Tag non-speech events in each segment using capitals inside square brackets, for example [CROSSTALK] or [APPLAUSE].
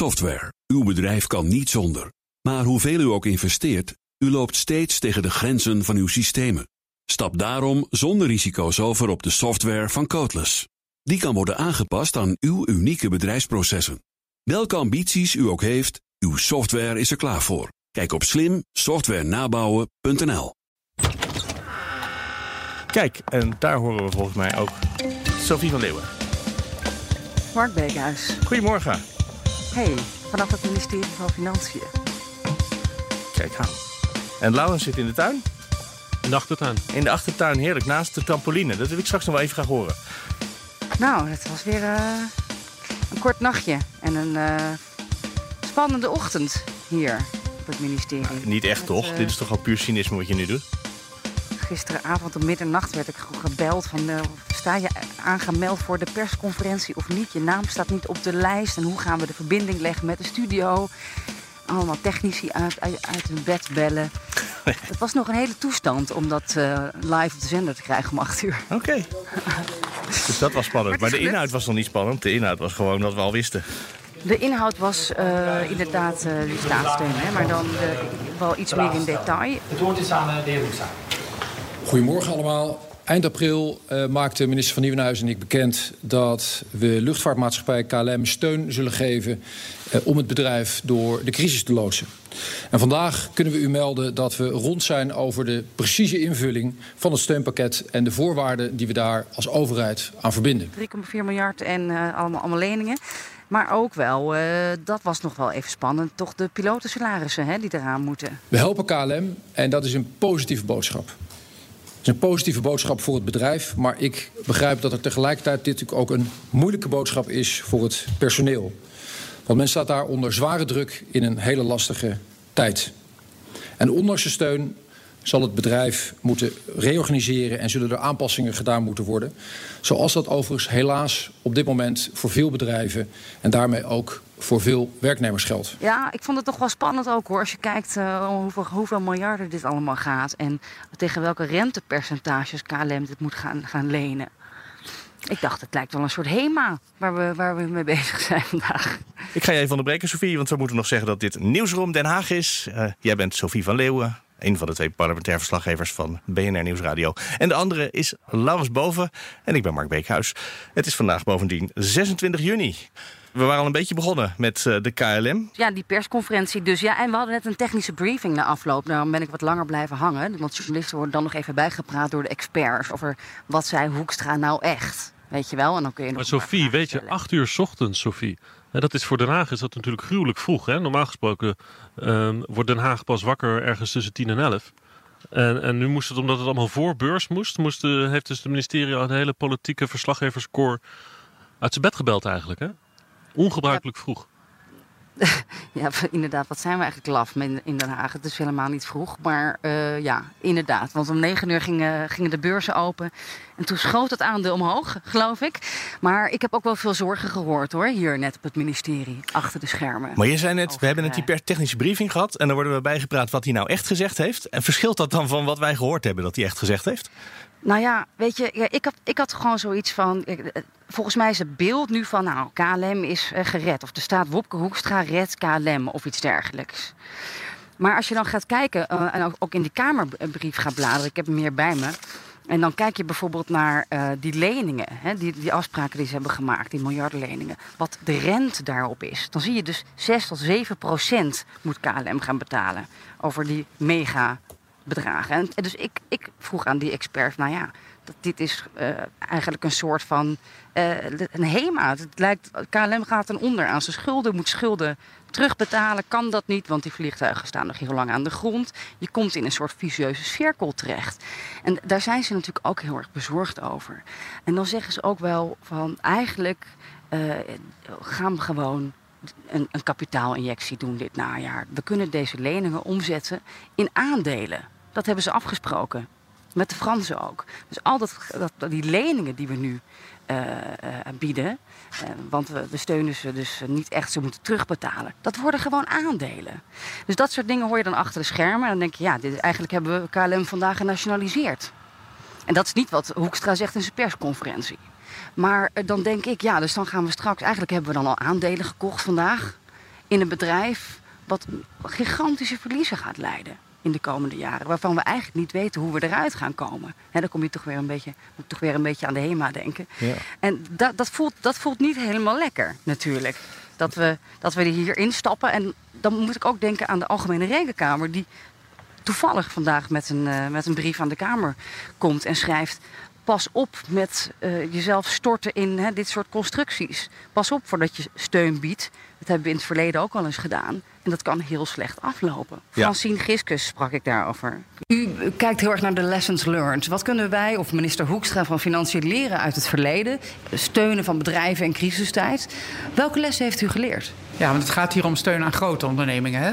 Software. Uw bedrijf kan niet zonder. Maar hoeveel u ook investeert, u loopt steeds tegen de grenzen van uw systemen. Stap daarom zonder risico's over op de software van Codeless. Die kan worden aangepast aan uw unieke bedrijfsprocessen. Welke ambities u ook heeft, uw software is er klaar voor. Kijk op slimsoftwarenabouwen.nl. Kijk, en daar horen we volgens mij ook Sophie van Leeuwen. Mark Beekhuis. Goedemorgen. Hey, vanaf het ministerie van Financiën. Kijk aan. En Laurens zit in de tuin? In de achtertuin. In de achtertuin, heerlijk, naast de trampoline. Dat wil ik straks nog wel even graag horen. Nou, het was weer uh, een kort nachtje en een uh, spannende ochtend hier op het ministerie. Nou, niet echt, Met, toch? uh, Dit is toch al puur cynisme wat je nu doet? Gisteravond om middernacht werd ik gebeld van... Uh, sta je aangemeld voor de persconferentie of niet? Je naam staat niet op de lijst. En hoe gaan we de verbinding leggen met de studio? Allemaal technici uit, uit, uit hun bed bellen. [LAUGHS] Het was nog een hele toestand om dat uh, live op de zender te krijgen om acht uur. Oké. Okay. [LAUGHS] dus dat was spannend. Maar, maar de inhoud was nog niet spannend. De inhoud was gewoon dat we al wisten. De inhoud was uh, inderdaad uh, die staatssteun, hè, maar dan wel iets meer in detail. Het woord is aan de heer. Goedemorgen allemaal. Eind april uh, maakte minister van Nieuwenhuizen en ik bekend dat we luchtvaartmaatschappij KLM steun zullen geven uh, om het bedrijf door de crisis te loodsen. En vandaag kunnen we u melden dat we rond zijn over de precieze invulling van het steunpakket en de voorwaarden die we daar als overheid aan verbinden. 3,4 miljard en uh, allemaal, allemaal leningen. Maar ook wel, uh, dat was nog wel even spannend, toch de pilotensalarissen hè, die eraan moeten. We helpen KLM en dat is een positieve boodschap. Is een positieve boodschap voor het bedrijf, maar ik begrijp dat er tegelijkertijd dit natuurlijk ook een moeilijke boodschap is voor het personeel. Want men staat daar onder zware druk in een hele lastige tijd. En ondanks de steun zal het bedrijf moeten reorganiseren en zullen er aanpassingen gedaan moeten worden. Zoals dat overigens helaas op dit moment voor veel bedrijven en daarmee ook voor veel werknemers geldt. Ja, ik vond het toch wel spannend ook hoor. Als je kijkt uh, hoeveel, hoeveel miljarden dit allemaal gaat en tegen welke rentepercentages KLM dit moet gaan, gaan lenen. Ik dacht, het lijkt wel een soort HEMA waar we, waar we mee bezig zijn vandaag. Ik ga je even onderbreken, Sofie, want we moeten nog zeggen dat dit Nieuwsroom Den Haag is. Uh, jij bent Sofie van Leeuwen, een van de twee parlementair verslaggevers van BNR Nieuwsradio. En de andere is Laurens Boven en ik ben Mark Beekhuis. Het is vandaag bovendien 26 juni. We waren al een beetje begonnen met uh, de KLM. Ja, die persconferentie dus. Ja, en we hadden net een technische briefing na afloop. Daarom ben ik wat langer blijven hangen. Want journalisten worden dan nog even bijgepraat door de experts... over wat zei Hoekstra nou echt. Weet je wel? En dan kun je nog maar Sophie, weet je, acht uur 's ochtends, Sophie. En dat is voor Den Haag is dat natuurlijk gruwelijk vroeg. Hè? Normaal gesproken um, wordt Den Haag pas wakker ergens tussen 10 en 11. En, en nu moest het, omdat het allemaal voor beurs moest, moest de, heeft dus het ministerie al een hele politieke verslaggeverscore uit zijn bed gebeld eigenlijk. Hè? Ongebruikelijk ja. vroeg. [LAUGHS] Ja, inderdaad. Wat zijn we eigenlijk laf in Den Haag? Het is helemaal niet vroeg. Maar uh, ja, inderdaad. Want om negen uur gingen, gingen de beurzen open. En toen schoot het aandeel omhoog, [LAUGHS] geloof ik. Maar ik heb ook wel veel zorgen gehoord hoor. Hier net op het ministerie, achter de schermen. Maar je zei net, Over, we hebben net die technische briefing gehad. En dan worden we bijgepraat wat hij nou echt gezegd heeft. En verschilt dat dan van wat wij gehoord hebben dat hij echt gezegd heeft? Nou ja, weet je, ik, had, ik had gewoon zoiets van. Volgens mij is het beeld nu van, nou, KLM is uh, gered. Of er staat Wopke Hoekstra redt KLM of iets dergelijks. Maar als je dan gaat kijken uh, en ook in die Kamerbrief gaat bladeren, ik heb hem meer bij me. En dan kijk je bijvoorbeeld naar die leningen, hè, die, die afspraken die ze hebben gemaakt, die miljardenleningen. Wat de rente daarop is. Dan zie je dus 6 tot 7 procent moet KLM gaan betalen over die mega bedragen. En, dus ik, ik vroeg aan die expert, nou ja, dat dit is uh, eigenlijk een soort van uh, een HEMA. Het lijkt, KLM gaat ten onder aan zijn schulden, moet schulden terugbetalen, kan dat niet, want die vliegtuigen staan nog heel lang aan de grond. Je komt in een soort vicieuze cirkel terecht. En daar zijn ze natuurlijk ook heel erg bezorgd over. En dan zeggen ze ook wel van eigenlijk uh, gaan we gewoon een, een kapitaalinjectie doen dit najaar. We kunnen deze leningen omzetten in aandelen. Dat hebben ze afgesproken. Met de Fransen ook. Dus al dat, dat die leningen die we nu uh, uh, bieden, uh, want we, we, steunen ze dus niet echt, ze moeten terugbetalen. Dat worden gewoon aandelen. Dus dat soort dingen hoor je dan achter de schermen. En dan denk je, ja, dit, eigenlijk hebben we KLM vandaag genationaliseerd. En dat is niet wat Hoekstra zegt in zijn persconferentie. Maar dan denk ik, ja, dus dan gaan we straks... Eigenlijk hebben we dan al aandelen gekocht vandaag. in een bedrijf wat gigantische verliezen gaat leiden in de komende jaren. Waarvan we eigenlijk niet weten hoe we eruit gaan komen. He, dan kom je toch weer een beetje, toch weer een beetje aan de HEMA denken. Ja. En dat, dat, voelt, dat voelt niet helemaal lekker natuurlijk. Dat we, dat we hier instappen. En dan moet ik ook denken aan de Algemene Rekenkamer... die toevallig vandaag met een, uh, met een brief aan de Kamer komt en schrijft pas op met uh, jezelf storten in hè, dit soort constructies. Pas op voordat je steun biedt. Dat hebben we in het verleden ook al eens gedaan. En dat kan heel slecht aflopen. Ja. Francine Giskus sprak ik daarover. U kijkt heel erg naar de lessons learned. Wat kunnen wij of minister Hoekstra van Financiën leren uit het verleden? Steunen van bedrijven in crisistijd. Welke lessen heeft u geleerd? Ja, want het gaat hier om steun aan grote ondernemingen. Hè?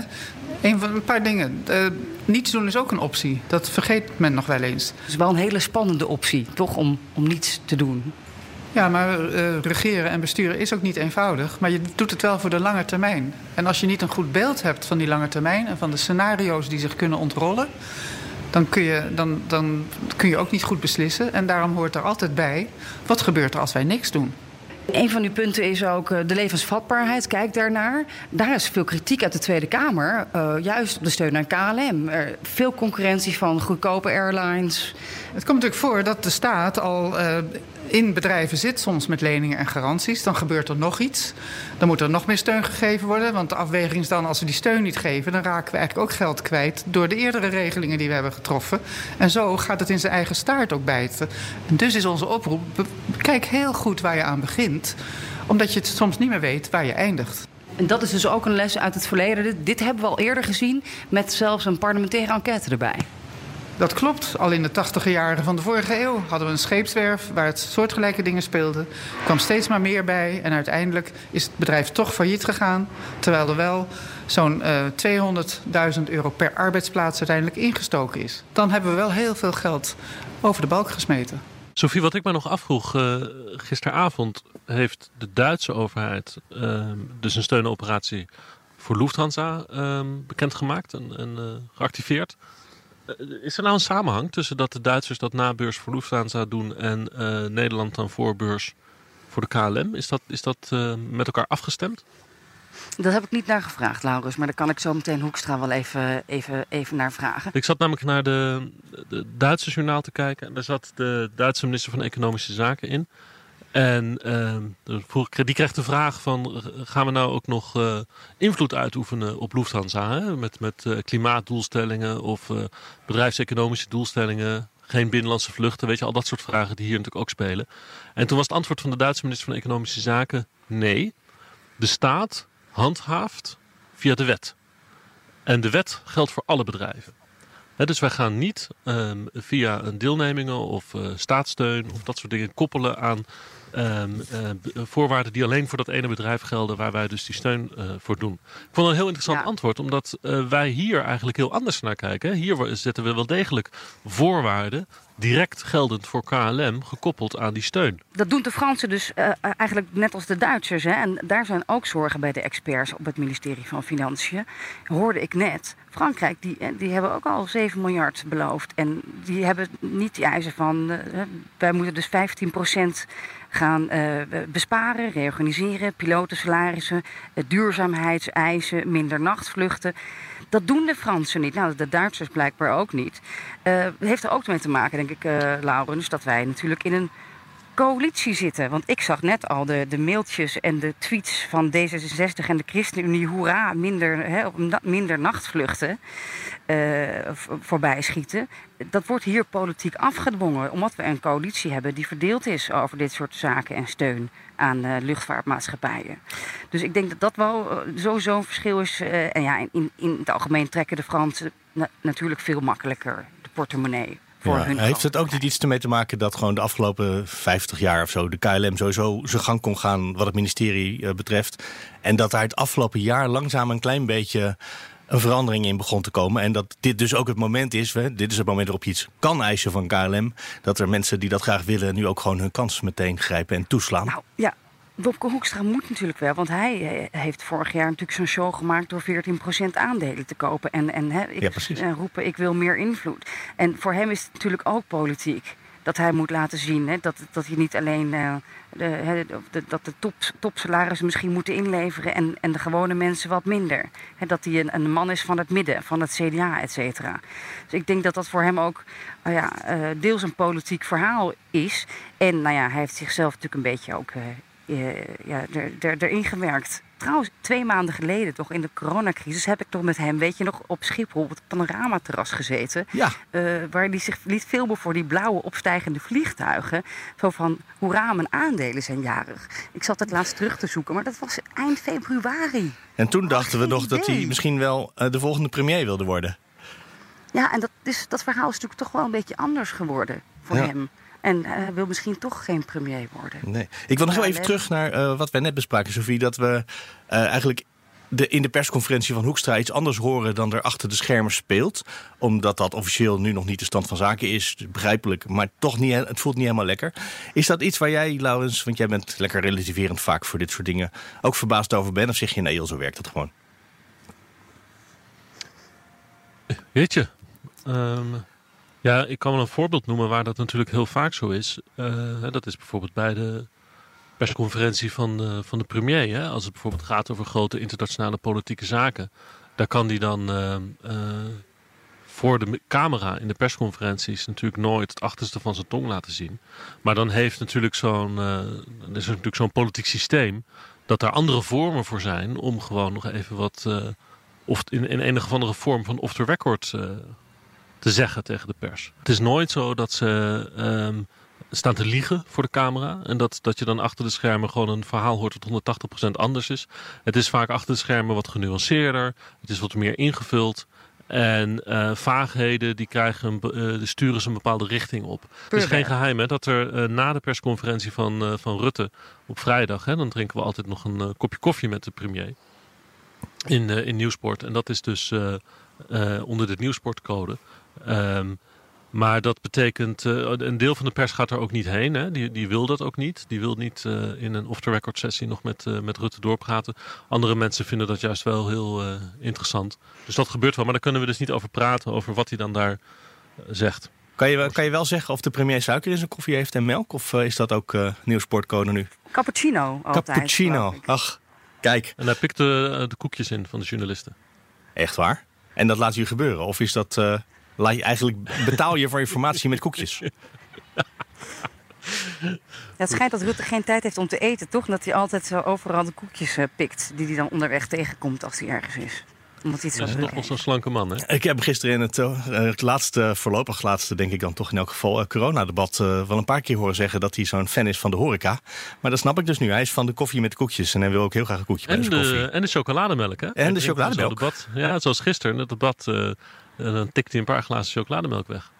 Een, van, een paar dingen. Uh, niets doen is ook een optie. Dat vergeet men nog wel eens. Het is wel een hele spannende optie, toch, om, om niets te doen. Ja, maar uh, regeren en besturen is ook niet eenvoudig. Maar je doet het wel voor de lange termijn. En als je niet een goed beeld hebt van die lange termijn en van de scenario's die zich kunnen ontrollen, dan kun je, dan, dan kun je ook niet goed beslissen. En daarom hoort er altijd bij: wat gebeurt er als wij niks doen? Een van uw punten is ook eh, de levensvatbaarheid. Kijk daarnaar. Daar is veel kritiek uit de Tweede Kamer. Uh, juist op de steun aan KLM. Er veel concurrentie van goedkope airlines. Het komt natuurlijk voor dat de staat al uh, in bedrijven zit, soms met leningen en garanties. Dan gebeurt er nog iets. Dan moet er nog meer steun gegeven worden. Want de afweging is dan, als we die steun niet geven... dan raken we eigenlijk ook geld kwijt door de eerdere regelingen die we hebben getroffen. En zo gaat het in zijn eigen staart ook bijten. En dus is onze oproep, kijk heel goed waar je aan begint. Omdat je het soms niet meer weet waar je eindigt. En dat is dus ook een les uit het verleden. Dit, dit hebben we al eerder gezien met zelfs een parlementaire enquête erbij. Dat klopt. Al in de tachtige jaren van de vorige eeuw hadden we een scheepswerf waar het soortgelijke dingen speelden. Er kwam steeds maar meer bij en uiteindelijk is het bedrijf toch failliet gegaan. Terwijl er wel zo'n uh, 200.000 euro per arbeidsplaats uiteindelijk ingestoken is. Dan hebben we wel heel veel geld over de balk gesmeten. Sophie, wat ik me nog afvroeg, uh, gisteravond heeft de Duitse overheid uh, dus een steunoperatie voor Lufthansa uh, bekendgemaakt en, en uh, geactiveerd. Eh, is er nou een samenhang tussen dat de Duitsers dat na beurs voor Lufthansa doen en uh, Nederland dan voorbeurs voor de KLM? Is dat, is dat uh, met elkaar afgestemd? Dat heb ik niet naar gevraagd, Laurens. Maar daar kan ik zo meteen Hoekstra wel even, even, even naar vragen. Ik zat namelijk naar de, de Duitse journaal te kijken. En daar zat de Duitse minister van Economische Zaken in. En uh, die kreeg de vraag van, gaan we nou ook nog uh, invloed uitoefenen op Lufthansa? Hè? Met, met uh, klimaatdoelstellingen of bedrijfseconomische doelstellingen, geen binnenlandse vluchten, weet je, al dat soort vragen die hier natuurlijk ook spelen. En toen was het antwoord van de Duitse minister van Economische Zaken, nee, de staat handhaaft via de wet. En de wet geldt voor alle bedrijven. Dus wij gaan niet um, via deelnemingen of uh, staatssteun of dat soort dingen koppelen aan um, uh, voorwaarden die alleen voor dat ene bedrijf gelden, waar wij dus die steun uh, voor doen. Ik vond het een heel interessant ja. antwoord, omdat uh, wij hier eigenlijk heel anders naar kijken. Hier zetten we wel degelijk voorwaarden direct geldend voor KLM gekoppeld aan die steun. Dat doen de Fransen dus uh, eigenlijk net als de Duitsers. Hè? En daar zijn ook zorgen bij de experts op het ministerie van Financiën. Hoorde ik net. Frankrijk, die, die hebben ook al 7 miljard beloofd. En die hebben niet die eisen van... Uh, wij moeten dus 15 procent gaan uh, besparen, reorganiseren, pilotensalarissen, duurzaamheidseisen, minder nachtvluchten. Dat doen de Fransen niet. Nou, de Duitsers blijkbaar ook niet. Uh, heeft er ook mee te maken, denk ik, uh, Laurens, dat wij natuurlijk in een coalitie zitten. Want ik zag net al de, de mailtjes en de tweets van D66 en de ChristenUnie. Hoera, minder, minder nachtvluchten uh, voorbij schieten. Dat wordt hier politiek afgedwongen. Omdat we een coalitie hebben die verdeeld is over dit soort zaken en steun aan uh, luchtvaartmaatschappijen. Dus ik denk dat dat wel sowieso een verschil is. En ja, in, in het algemeen trekken de Fransen na natuurlijk veel makkelijker de portemonnee. Voor ja, hun heeft het ook niet iets ermee te maken dat gewoon de afgelopen 50 jaar of zo de KLM sowieso zijn gang kon gaan wat het ministerie betreft. En dat daar het afgelopen jaar langzaam een klein beetje een verandering in begon te komen. En dat dit dus ook het moment is, hè, dit is het moment waarop je iets kan eisen van KLM. Dat er mensen die dat graag willen nu ook gewoon hun kans meteen grijpen en toeslaan. Nou ja, Wopke Hoekstra moet natuurlijk wel, want hij heeft vorig jaar natuurlijk zo'n show gemaakt door 14% aandelen te kopen. En, en, ik, ja, en roepen, ik wil meer invloed. En voor hem is het natuurlijk ook politiek. dat hij moet laten zien dat, dat hij niet alleen uh, de, de, dat de top, topsalarissen misschien moeten inleveren en, en de gewone mensen wat minder. Dat hij een, een, man is van het midden, van het CDA, et cetera. Dus ik denk dat dat voor hem ook ja, uh, deels een politiek verhaal is. En nou ja, hij heeft zichzelf natuurlijk een beetje ook ja, er, er, erin gewerkt. Trouwens, twee maanden geleden, toch in de coronacrisis, heb ik toch met hem, weet je nog, op Schiphol op het panoramaterras gezeten. Ja. Uh, waar hij zich liet filmen voor die blauwe opstijgende vliegtuigen. Zo van, hoera, mijn aandelen zijn jarig. Ik zat het laatst terug te zoeken, maar dat was eind februari. En toen dachten we nog dat hij misschien wel uh, de volgende premier wilde worden. Ja, en dat, is, dat verhaal is natuurlijk toch wel een beetje anders geworden voor Ja. hem. En hij wil misschien toch geen premier worden. Nee. Ik wil nog heel even nee. terug naar eh, wat wij net bespraken, Sofie. Dat we eh, eigenlijk de, in de persconferentie van Hoekstra iets anders horen dan er achter de schermen speelt. Omdat dat officieel nu nog niet de stand van zaken is. Begrijpelijk, maar toch niet, het voelt niet helemaal lekker. Is dat iets waar jij, Laurens, want jij bent lekker relativerend vaak voor dit soort dingen, ook verbaasd over bent? Of zeg je nee, zo werkt het gewoon? Weet je, ehm, ja, ik kan wel een voorbeeld noemen waar dat natuurlijk heel vaak zo is. Eh, dat is bijvoorbeeld bij de persconferentie van, eh, van de premier. Hè? Als het bijvoorbeeld gaat over grote internationale politieke zaken. Daar kan die dan ehm, eh, voor de camera in de persconferenties natuurlijk nooit het achterste van zijn tong laten zien. Maar dan heeft natuurlijk zo'n is natuurlijk zo'n politiek systeem dat daar andere vormen voor zijn om gewoon nog even wat of in, in een of andere vorm van off the record te zeggen tegen de pers. Het is nooit zo dat ze ehm, staan te liegen voor de camera en dat, dat je dan achter de schermen gewoon een verhaal hoort dat 180% anders is. Het is vaak achter de schermen wat genuanceerder, het is wat meer ingevuld. En eh, vaagheden die krijgen, een die sturen ze een bepaalde richting op. Het is geen geheim hè, dat er eh, na de persconferentie van, van Rutte op vrijdag, hè, dan drinken we altijd nog een kopje koffie met de premier in, in Nieuwsport. En dat is dus onder de Nieuwsportcode. Ehm, maar dat betekent, eh, een deel van de pers gaat er ook niet heen. Hè? Die, die wil dat ook niet. Die wil niet eh, in een off-the-record sessie nog met, eh, met Rutte doorpraten. Andere mensen vinden dat juist wel heel eh, interessant. Dus dat gebeurt wel. Maar daar kunnen we dus niet over praten, over wat hij dan daar zegt. Kan je, wel- kan je wel zeggen of de premier suiker in zijn koffie heeft en melk? Of is dat ook eh nieuwsportcode nu? Cappuccino altijd. Cappuccino. Ach, kijk, En hij pikt de, de koekjes in van de journalisten. echt waar? En dat laat je gebeuren? Of is dat... laat je eigenlijk betaal je voor informatie met koekjes? Het schijnt dat Rutte geen tijd heeft om te eten, toch? Dat hij altijd zo overal de koekjes eh, pikt. Die hij dan onderweg tegenkomt als hij ergens is. Omdat hij het zo Hij is wel zo'n slanke man, hè? Ik heb gisteren in het, eh, het laatste, voorlopig laatste, denk ik dan toch in elk geval, eh, coronadebat eh, wel een paar keer horen zeggen dat hij zo'n fan is van de horeca. Maar dat snap ik dus nu. Hij is van de koffie met koekjes en hij wil ook heel graag een koekje bij En zijn koffie. de, en de chocolademelk, hè? En de chocolademelk. Debat, ja, zoals gisteren, in het debat. eh, en dan tikt hij een paar glazen chocolademelk weg.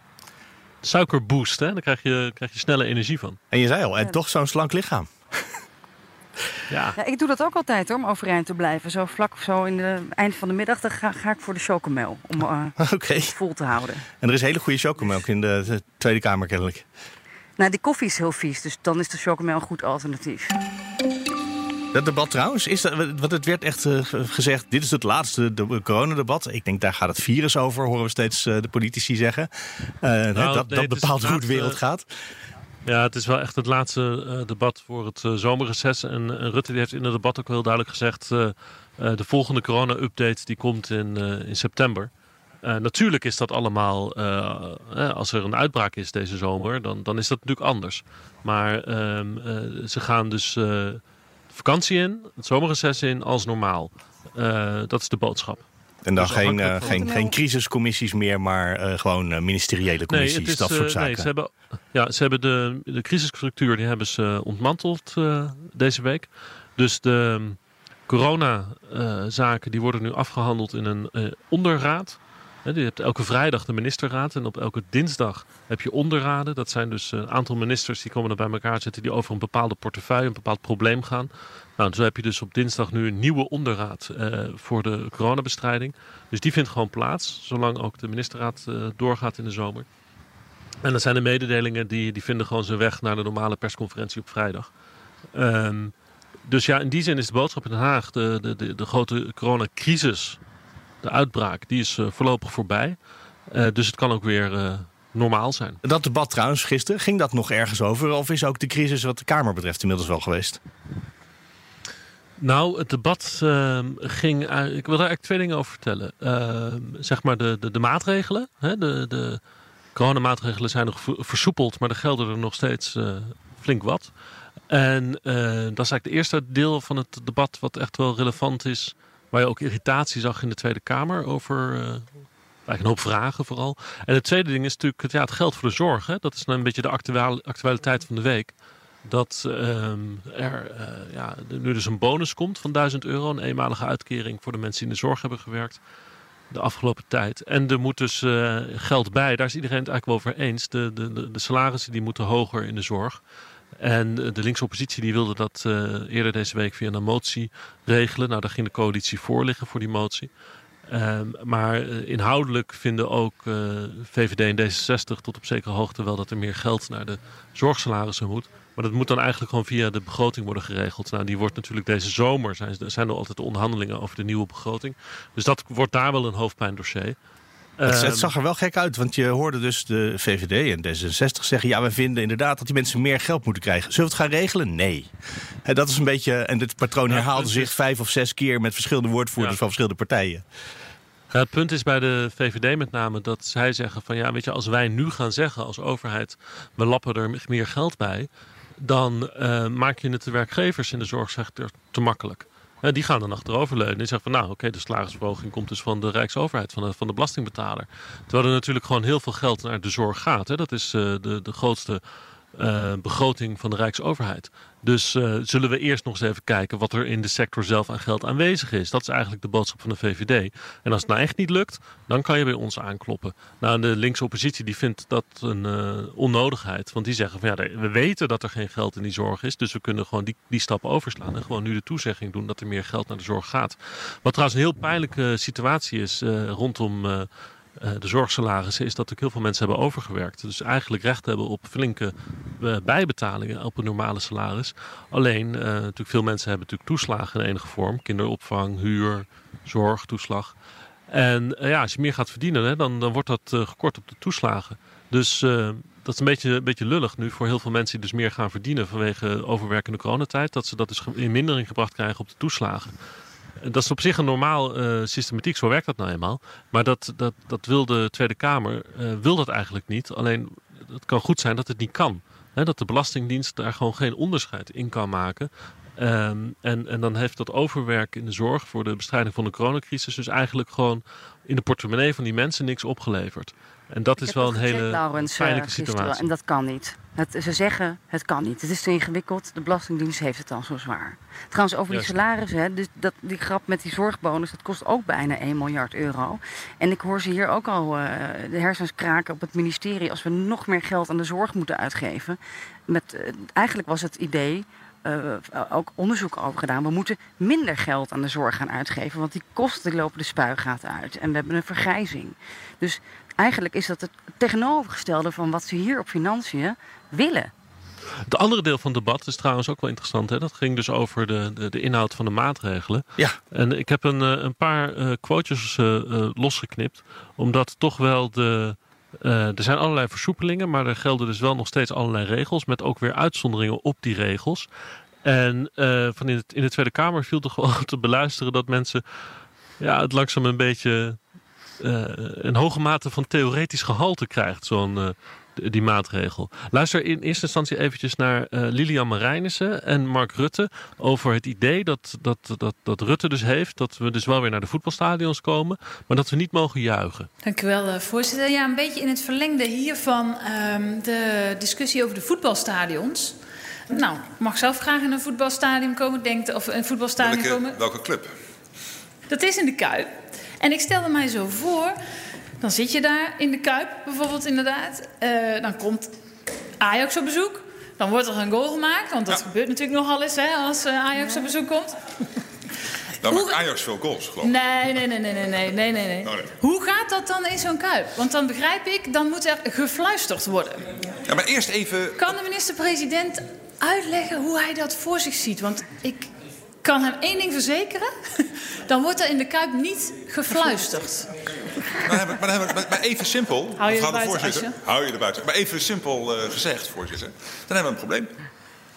Suikerboost, hè? Daar krijg je, krijg je snelle energie van. En je zei al, en toch zo'n slank lichaam. Ja, Ja, ik doe dat ook altijd hoor, om overeind te blijven. Zo vlak zo in de eind van de middag dan ga, ga ik voor de chocomel. Om eh, [LAUGHS] Oké. het vol te houden. En er is hele goede chocomelk in de, de Tweede Kamer kennelijk. Nou, die koffie is heel vies, dus dan is de chocomel een goed alternatief. Dat debat trouwens, is dat, want het werd echt eh, gezegd, dit is het laatste de, coronadebat. Ik denk, daar gaat het virus over, horen we steeds eh, de politici zeggen. Eh, hè, dat nee, dat het bepaalt het hoe de wereld gaat. Ja, het is wel echt het laatste eh, debat voor het eh, zomerreces. En, en Rutte die heeft in het debat ook heel duidelijk gezegd... eh, eh, de volgende corona-update die komt in, eh, in september. Eh, natuurlijk is dat allemaal, eh, eh, als er een uitbraak is deze zomer, dan, dan is dat natuurlijk anders. Maar ehm, eh, ze gaan dus eh, vakantie in, het zomerreces in, als normaal. Eh, dat is de boodschap. En dan Dus geen, eh, geen, geen crisiscommissies meer, maar eh, gewoon eh, ministeriële commissies, dat soort zaken. Nee, ze hebben, ja, ze hebben de, de crisisstructuur die hebben ze ontmanteld deze week. Dus de corona-zaken die worden nu afgehandeld in een onderraad. Je hebt elke vrijdag de ministerraad en op elke dinsdag heb je onderraden. Dat zijn dus een aantal ministers die komen er bij elkaar zitten die over een bepaalde portefeuille, een bepaald probleem gaan. Nou, zo heb je dus op dinsdag nu een nieuwe onderraad eh, voor de coronabestrijding. Dus die vindt gewoon plaats, zolang ook de ministerraad eh, doorgaat in de zomer. En dat zijn de mededelingen die, die vinden gewoon zijn weg naar de normale persconferentie op vrijdag. Ehm, dus ja, in die zin is de boodschap in Den Haag, de, de, de grote coronacrisis, de uitbraak, die is eh, voorlopig voorbij. Eh, dus het kan ook weer eh, normaal zijn. Dat debat trouwens gisteren, ging dat nog ergens over? Of is ook de crisis wat de Kamer betreft inmiddels wel geweest? Nou, het debat uh, ging. ik wil daar eigenlijk twee dingen over vertellen. Uh, zeg maar de, de, de maatregelen. Hè, de, de coronamaatregelen zijn nog versoepeld, maar er gelden er nog steeds flink wat. En dat is eigenlijk het eerste deel van het debat wat echt wel relevant is. Waar je ook irritatie zag in de Tweede Kamer over. Uh, eigenlijk een hoop vragen vooral. En het tweede ding is natuurlijk het, ja, het geld voor de zorg. Hè. Dat is nou een beetje de actualiteit van de week dat ehm, er uh, ja, nu dus een bonus komt van 1000 euro. Een eenmalige uitkering voor de mensen die in de zorg hebben gewerkt de afgelopen tijd. En er moet dus uh, geld bij. Daar is iedereen het eigenlijk wel over eens. De, de, de, salarissen die moeten hoger in de zorg. En de linkse oppositie die wilde dat uh, eerder deze week via een motie regelen. Nou, daar ging de coalitie voor liggen voor die motie. Um, maar inhoudelijk vinden ook uh, VVD en D66 tot op zekere hoogte wel dat er meer geld naar de zorgsalarissen moet. Maar dat moet dan eigenlijk gewoon via de begroting worden geregeld. Nou, die wordt natuurlijk deze zomer, zijn, zijn er altijd de onderhandelingen over de nieuwe begroting. Dus dat wordt daar wel een hoofdpijndossier. Het, het, zag er wel gek uit, want je hoorde dus de VVD en D66 zeggen... ja, we vinden inderdaad dat die mensen meer geld moeten krijgen. Zullen we het gaan regelen? Nee. En dat is een beetje, en dit patroon herhaalde zich vijf of zes keer... met verschillende woordvoerders van verschillende partijen. Ja, het punt is bij de VVD met name dat zij zeggen van... ja, weet je, als wij nu gaan zeggen als overheid... we lappen er meer geld bij dan uh, maak je het de werkgevers in de zorgsector te makkelijk. Uh, die gaan dan achteroverleunen en zeggen van nou oké, de salarisverhoging komt dus van de Rijksoverheid, van de, van de belastingbetaler. Terwijl er natuurlijk gewoon heel veel geld naar de zorg gaat. Hè. Dat is uh, de, de grootste uh, begroting van de Rijksoverheid. Dus uh, zullen we eerst nog eens even kijken wat er in de sector zelf aan geld aanwezig is. Dat is eigenlijk de boodschap van de VVD. En als het nou echt niet lukt, dan kan je bij ons aankloppen. Nou, de linkse oppositie die vindt dat een uh, onnodigheid. Want die zeggen van ja, we weten dat er geen geld in die zorg is. Dus we kunnen gewoon die, die stap overslaan. En gewoon nu de toezegging doen dat er meer geld naar de zorg gaat. Wat trouwens een heel pijnlijke situatie is rondom uh, de zorgsalarissen is dat ook heel veel mensen hebben overgewerkt. Dus eigenlijk recht hebben op flinke uh, bijbetalingen op een normale salaris. Alleen, uh, natuurlijk veel mensen hebben natuurlijk toeslagen in enige vorm. Kinderopvang, huur, zorg, toeslag. En ja, als je meer gaat verdienen, hè, dan, dan wordt dat gekort op de toeslagen. Dus dat is een beetje, een beetje lullig nu voor heel veel mensen die dus meer gaan verdienen vanwege overwerkende coronatijd. Dat ze dat dus in mindering gebracht krijgen op de toeslagen. Dat is op zich een normaal uh, systematiek, zo werkt dat nou eenmaal. Maar dat, dat, dat wil de Tweede Kamer, uh, wil dat eigenlijk niet. Alleen het kan goed zijn dat het niet kan. He, dat de Belastingdienst daar gewoon geen onderscheid in kan maken. Um, en, en dan heeft dat overwerk in de zorg voor de bestrijding van de coronacrisis dus eigenlijk gewoon in de portemonnee van die mensen niks opgeleverd. En dat is wel een hele Laurens, pijnlijke situatie. En dat kan niet. Het, ze zeggen, het kan niet. Het is te ingewikkeld. De Belastingdienst heeft het dan zo zwaar. Trouwens, over die salarissen. Hè, dus dat, die grap met die zorgbonus, dat kost ook bijna 1 miljard euro. En ik hoor ze hier ook al uh, de hersens kraken op het ministerie... als we nog meer geld aan de zorg moeten uitgeven. Met, uh, eigenlijk was het idee uh, ook onderzoek over gedaan. We moeten minder geld aan de zorg gaan uitgeven, want die kosten lopen de spuigaten uit. En we hebben een vergrijzing. Dus eigenlijk is dat het tegenovergestelde van wat ze hier op financiën willen. Het andere deel van het debat is trouwens ook wel interessant. Hè? Dat ging dus over de, de, de inhoud van de maatregelen. Ja. En ik heb een, eh, een paar uh, quotejes uh, losgeknipt. Omdat toch wel de... er zijn allerlei versoepelingen, maar er gelden dus wel nog steeds allerlei regels. Met ook weer uitzonderingen op die regels. En van in, het, in de Tweede Kamer viel toch wel [LAUGHS] te beluisteren dat mensen ja, het langzaam een beetje uh, een hoge mate van theoretisch gehalte krijgt, zo'n uh, die maatregel. Luister in eerste instantie eventjes naar uh, Lilian Marijnissen en Mark Rutte over het idee dat, dat, dat, dat Rutte dus heeft dat we dus wel weer naar de voetbalstadions komen, maar dat we niet mogen juichen. Dank u wel, voorzitter. Ja, een beetje in het verlengde hiervan um, de discussie over de voetbalstadions. Nou, ik mag zelf graag in een voetbalstadion komen, denkt, of een voetbalstadion welke, komen. Welke club? Dat is in de Kuip. En ik stelde mij zo voor, dan zit je daar in de Kuip bijvoorbeeld inderdaad. Uh, dan komt Ajax op bezoek. Dan wordt er een goal gemaakt, want dat ja. gebeurt natuurlijk nogal eens hè, als uh, Ajax ja. op bezoek komt. [LAUGHS] Dan maakt Ajax veel goals, geloof ik. Nee, nee, nee, nee, nee, nee, nee, nee. Oh, nee. Hoe gaat dat dan in zo'n kuip? Want dan begrijp ik, dan moet er gefluisterd worden. Ja, maar eerst even... Kan de minister-president uitleggen hoe hij dat voor zich ziet? Want ik kan hem één ding verzekeren. [LAUGHS] Dan wordt er in de Kuip niet gefluisterd. Maar, hebben, maar, even simpel, Hou je er buiten, voorzitter. Hou je er buiten. Maar even simpel eh, gezegd, voorzitter. Dan hebben we een probleem.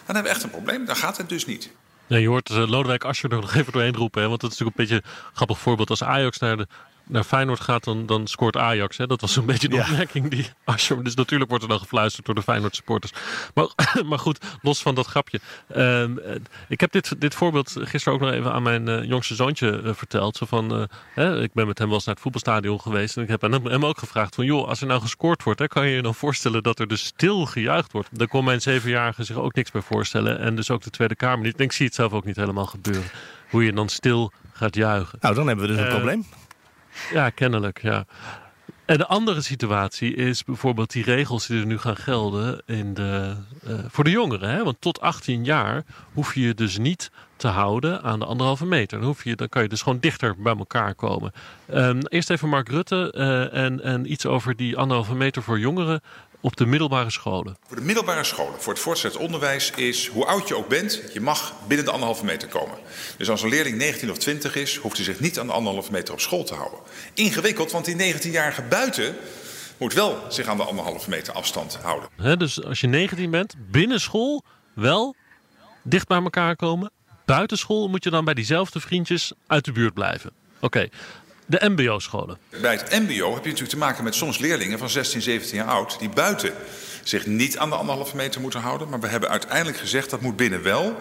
Dan hebben we echt een probleem. Dan gaat het dus niet. Ja, je hoort uh, Lodewijk Asscher er nog even doorheen roepen. Hè? Want dat is natuurlijk een beetje een grappig voorbeeld. Als Ajax naar, de, naar Feyenoord gaat, dan, dan scoort Ajax. Hè? Dat was een beetje de Ja. opmerking die [LAUGHS] Asscher... Dus natuurlijk wordt er dan gefluisterd door de Feyenoord supporters. Maar, [CLEARS THROAT] maar goed, los van dat grapje. Ehm, eh, ik heb dit, dit voorbeeld gisteren ook nog even aan mijn eh, jongste zoontje eh, verteld. Zo van, hè, ik ben met hem wel eens naar het voetbalstadion geweest. En ik heb aan hem, hem ook gevraagd van... joh, als er nou gescoord wordt, hè, kan je je dan voorstellen dat er dus stil gejuicht wordt? Daar kon mijn zevenjarige zich ook niks bij voorstellen. En dus ook de Tweede Kamer niet. En ik zie het zelf ook niet helemaal gebeuren. Hoe je dan stil gaat juichen. Nou, dan hebben we dus een probleem. Ja, kennelijk, ja. En de andere situatie is bijvoorbeeld die regels die er nu gaan gelden in de, eh, voor de jongeren. Hè? Want tot 18 jaar hoef je je dus niet te houden aan de anderhalve meter. Dan, hoef je, dan kan je dus gewoon dichter bij elkaar komen. Ehm, eerst even Mark Rutte eh, en, en iets over die anderhalve meter voor jongeren op de middelbare scholen. Voor de middelbare scholen, voor het voortgezet onderwijs, is hoe oud je ook bent, je mag binnen de anderhalve meter komen. Dus als een leerling 19 of 20 is, hoeft hij zich niet aan de anderhalve meter op school te houden. Ingewikkeld, want die 19-jarige buiten moet wel zich aan de anderhalve meter afstand houden. Dus als je 19 bent, binnen school wel dicht bij elkaar komen. Buiten school moet je dan bij diezelfde vriendjes uit de buurt blijven. Oké, de MBO-scholen. Bij het MBO heb je natuurlijk te maken met soms leerlingen van 16, 17 jaar oud die buiten zich niet aan de anderhalve meter moeten houden. Maar we hebben uiteindelijk gezegd dat moet binnen wel.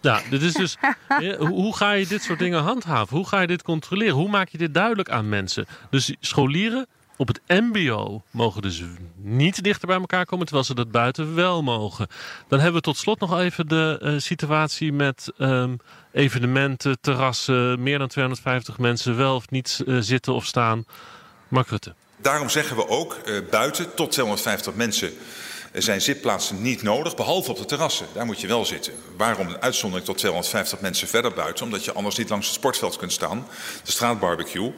Ja, dit is dus. [LAUGHS] hoe ga je dit soort dingen handhaven? Hoe ga je dit controleren? Hoe maak je dit duidelijk aan mensen? Dus scholieren op het MBO mogen dus niet dichter bij elkaar komen, terwijl ze dat buiten wel mogen. Dan hebben we tot slot nog even de eh, situatie met ehm, evenementen, terrassen, meer dan 250 mensen wel of niet eh, zitten of staan. Mark Rutte. Daarom zeggen we ook eh, buiten tot 250 mensen eh, zijn zitplaatsen niet nodig, behalve op de terrassen. Daar moet je wel zitten. Waarom een uitzondering tot 250 mensen verder buiten? Omdat je anders niet langs het sportveld kunt staan, de straatbarbecue.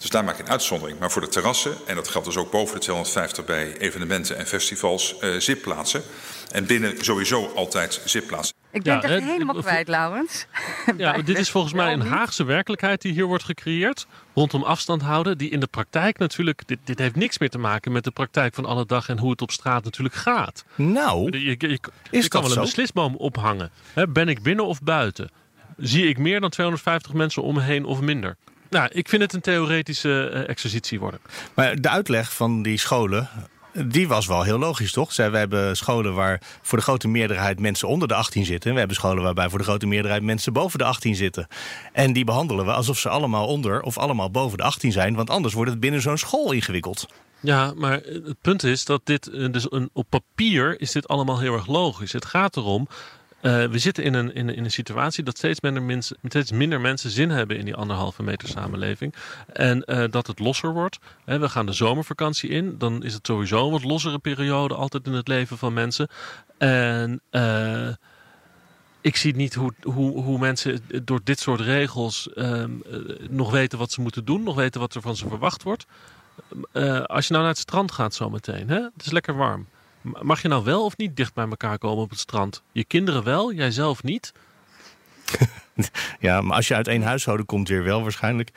Dus daar maak je een uitzondering. Maar voor de terrassen, en dat geldt dus ook boven de 250 bij evenementen en festivals, eh, zitplaatsen. En binnen sowieso altijd zitplaatsen. Ik ben Ja, het echt hè, helemaal kwijt, Laurens. [LAUGHS] [LAUGHS] Ja, dit is volgens mij een. Haagse werkelijkheid die hier wordt gecreëerd. Rondom afstand houden. Die in de praktijk natuurlijk. Dit, dit heeft niks meer te maken met de praktijk van alle dag en hoe het op straat natuurlijk gaat. Nou, Je, je, je- Is je kan dat wel een beslisboom ophangen. Hè, ben ik binnen of buiten? Zie ik meer dan 250 mensen om me heen of minder? Nou, ik vind het een theoretische eh, exercitie worden. maar de uitleg van die scholen, die was wel heel logisch, toch? Zij, we hebben scholen waar voor de grote meerderheid mensen onder de 18 zitten. En we hebben scholen waarbij voor de grote meerderheid mensen boven de 18 zitten. En die behandelen we alsof ze allemaal onder of allemaal boven de 18 zijn. Want anders wordt het binnen zo'n school ingewikkeld. Ja, maar het punt is dat dit, eh, dus een, op papier is dit allemaal heel erg logisch. Het gaat erom, eh, we zitten in een, in, in een situatie dat steeds minder, mensen, steeds minder mensen zin hebben in die anderhalve meter samenleving. En eh, dat het losser wordt. Hè, we gaan de zomervakantie in, dan is het sowieso een wat lossere periode altijd in het leven van mensen. En eh, ik zie niet hoe, hoe, hoe mensen door dit soort regels ehm, eh, nog weten wat ze moeten doen, nog weten wat er van ze verwacht wordt. Eh, als je nou naar het strand gaat zometeen, hè? het is lekker warm. Mag je nou wel of niet dicht bij elkaar komen op het strand? Je kinderen wel, jijzelf niet. [LAUGHS] Ja, maar als je uit één huishouden komt, weer wel waarschijnlijk.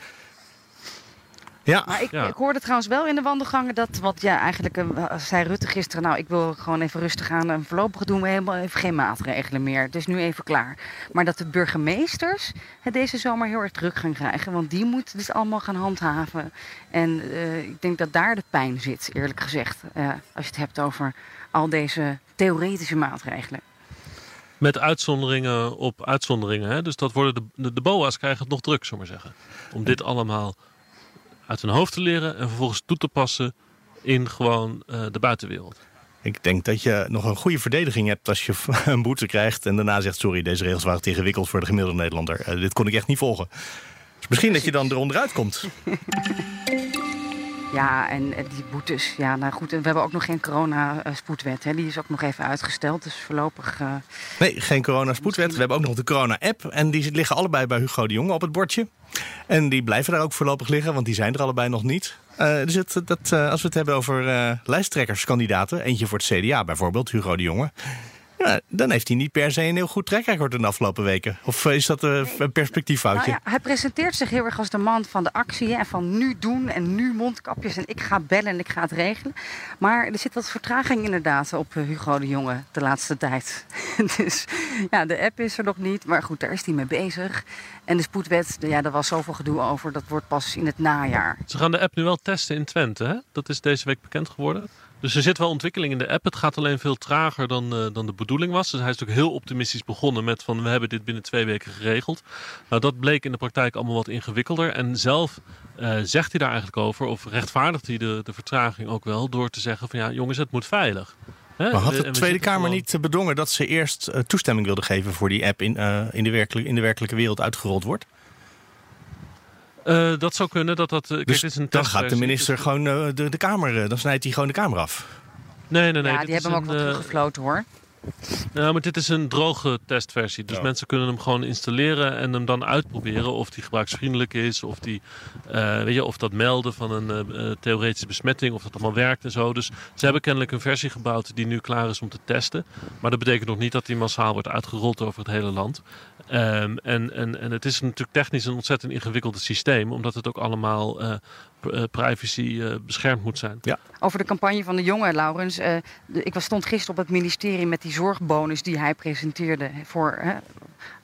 Ja, Maar ik, Ja. ik hoorde trouwens wel in de wandelgangen dat, wat ja, eigenlijk eh, zei Rutte gisteren, nou ik wil gewoon even rustig aan en voorlopig doen we helemaal even geen maatregelen meer. Het is nu even klaar. Maar dat de burgemeesters het deze zomer heel erg druk gaan krijgen, want die moeten dit allemaal gaan handhaven. En eh, ik denk dat daar de pijn zit, eerlijk gezegd, eh, als je het hebt over al deze theoretische maatregelen. Met uitzonderingen op uitzonderingen. Hè? Dus dat worden de, de, de BOA's krijgen het nog druk, zullen we maar zeggen. Om dit allemaal uit hun hoofd te leren en vervolgens toe te passen in gewoon eh, de buitenwereld. ik denk dat je nog een goede verdediging hebt als je [LAUGHS] een boete krijgt en daarna zegt: Sorry, deze regels waren te ingewikkeld voor de gemiddelde Nederlander. Eh, dit kon ik echt niet volgen. Dus misschien dat je dan eronder uitkomt. [LAUGHS] Ja, en eh, die boetes, ja, nou goed, en we hebben ook nog geen corona-spoedwet, hè. die is ook nog even uitgesteld, dus voorlopig... eh, Nee, geen corona-spoedwet. We hebben ook nog de corona-app. En die liggen allebei bij Hugo de Jonge op het bordje. En die blijven daar ook voorlopig liggen, want die zijn er allebei nog niet. Eh, dus het, dat, als we het hebben over lijsttrekkerskandidaten, eentje voor het CDA bijvoorbeeld, Hugo de Jonge. Ja, dan heeft hij niet per se een heel goed track record in de afgelopen weken. Of is dat uh, een perspectieffoutje? Nou ja, hij presenteert zich heel erg als de man van de actie. En van nu doen en nu mondkapjes. En ik ga bellen en ik ga het regelen. Maar er zit wat vertraging inderdaad op eh, Hugo de Jonge de laatste tijd. [LAUGHS] dus ja, de app is er nog niet. Maar goed, daar is hij mee bezig. En de spoedwet, ja, daar was zoveel gedoe over. Dat wordt pas in het najaar. Ze gaan de app nu wel testen in Twente, hè? Dat is deze week bekend geworden. Dus er zit wel ontwikkeling in de app. Het gaat alleen veel trager dan, uh, dan de bedoeling was. Dus hij is natuurlijk heel optimistisch begonnen met van we hebben dit binnen twee weken geregeld. Nou, dat bleek in de praktijk allemaal wat ingewikkelder. En zelf uh, zegt hij daar eigenlijk over, of rechtvaardigt hij de, de vertraging ook wel, door te zeggen van ja jongens, het moet veilig. Maar had de Tweede Kamer gewoon... niet bedongen dat ze eerst uh, toestemming wilde geven voor die app in, in, de, werkelijk, in de werkelijke wereld uitgerold wordt? Uh, dat zou kunnen. Dat dat, uh, dus is een dan gaat de minister dus... gewoon uh, de, de Kamer, dan snijdt hij gewoon de Kamer af. Nee, nee, nee. Ja, die hebben hem ook wel teruggefloten hoor. Ja, maar dit is een droge testversie. Dus Ja. mensen kunnen hem gewoon installeren en hem dan uitproberen of die gebruiksvriendelijk is. Of, die, eh, weet je, of dat melden van een eh, eh, theoretische besmetting, of dat allemaal werkt en zo. Dus ze hebben kennelijk een versie gebouwd die nu klaar is om te testen. Maar dat betekent nog niet dat die massaal wordt uitgerold over het hele land. Ehm, en, en, en het is natuurlijk technisch een ontzettend ingewikkeld systeem, omdat het ook allemaal privacy eh, beschermd moet zijn. Over de campagne van de jongen, Laurens. eh, de- ik was, stond gisteren op het ministerie met die zorgbonus die hij presenteerde voor hè,